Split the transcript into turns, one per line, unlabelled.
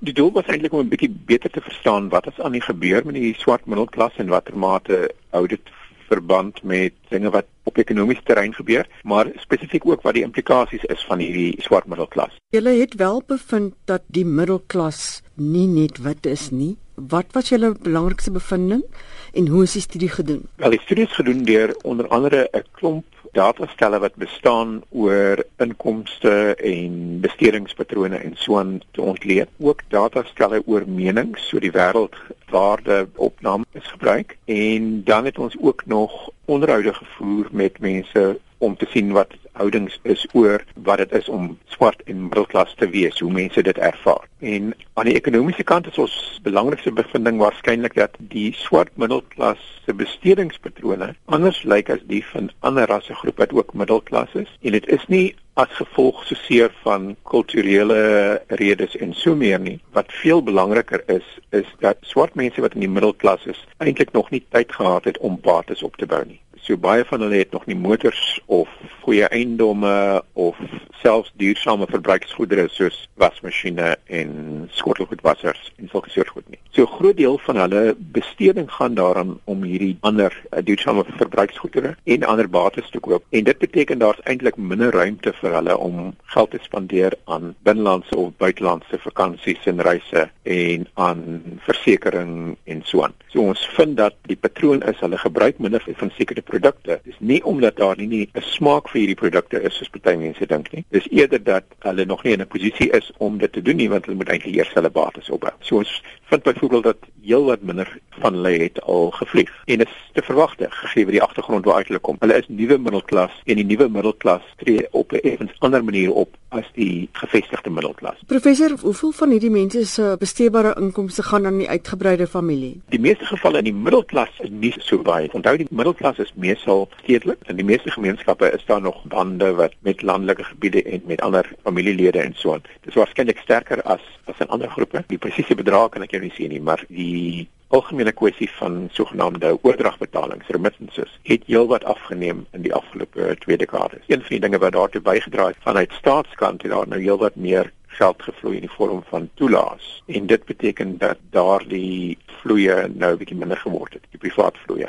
Die doel was eintlik om 'n bietjie beter te verstaan wat is aan die gebeur met die swart middelklas en watter mate hou dit verband met dinge wat op ekonomiese terrein gebeur, maar spesifiek ook wat die implikasies is van hierdie swart middelklas.
Julle het wel bevind dat die middelklas nie net wit is nie. Wat was julle belangrikste bevinding en hoe is die studie gedoen?
Wel, die studie is gedoen deur onder andere 'n klomp datastelle wat bestaan oor inkomste en bestedingspatrone en so aan te ontleed. Ook datastelle oor menings, so die wêreldwaarde opname is gebruik en dan het ons ook nog onderhoude gevoer met mense om te sien wat houdings is oor wat dit is om swart en middelklas te wees, hoe mense dit ervaar. En aan die ekonomiese kant is ons belangrikste bevinding waarskynlik dat die swart middelklas se bestedingspatrone anders lyk as die van ander rassegroepe wat ook middelklas is. En dit is nie as gevolg so seer van kulturele redes en so meer nie. Wat veel belangriker is, is dat swart mense wat in die middelklas is, eintlik nog nie tyd gehad het om bates op te bou nie. So baie van hulle het nog nie motors of goeie eiendomme of selfs duursame verbruiksgoedere soos wasmasjiene en skottelgoedwassers en sulke soort goed nie. So 'n groot deel van hulle besteding gaan daaraan om hierdie ander uh, duursame verbruiksgoedere en ander bates te koop en dit beteken daar's eintlik minder ruimte vir hulle om geld te spandeer aan binnelandse of buitelandse vakansies en reise en aan versekerings en so aan. So ons vind dat die patroon is hulle gebruik minder van sekere produkte. Dis nie omdat daar nie 'n smaak vir hierdie produkte is soos baie mense dink nie. Dis eerder dat hulle nog nie in 'n posisie is om dit te doen nie want hulle moet eintlik eers hulle bates opbou. So ons vind byvoorbeeld dat heelwat minder van hulle het al gevlieg en dit is te verwagte gegee die agtergrond waar hulle kom. Hulle is nuwe middelklas en die nuwe middelklas tree op 'n effens ander manier op as die gevestigde middelklas.
Professor, hoeveel van hierdie mense se besteedbare inkomste gaan aan die uitgebreide familie?
Die meeste gevalle in die middelklas is nie so baie. Onthou die middelklas is meestal stedelik en die meeste gemeenskappe is daar nog bande wat met landelike gebiede en met ander familielede en so aan. Dit is waarskynlik sterker as as in ander groepe. Die presiese bedrag kan ek jou nie sê nie, maar die algemene kwessie van sogenaamde oordragbetalings, remittances, het heelwat afgeneem in die afgelope 2 dekades. Een van die dinge wat daartoe bygedra het vanuit staatskant het daar nou heelwat meer geld gevloei in die vorm van toelaas en dit beteken dat daardie vloeye nou bietjie minder geword het, die privaat vloeye.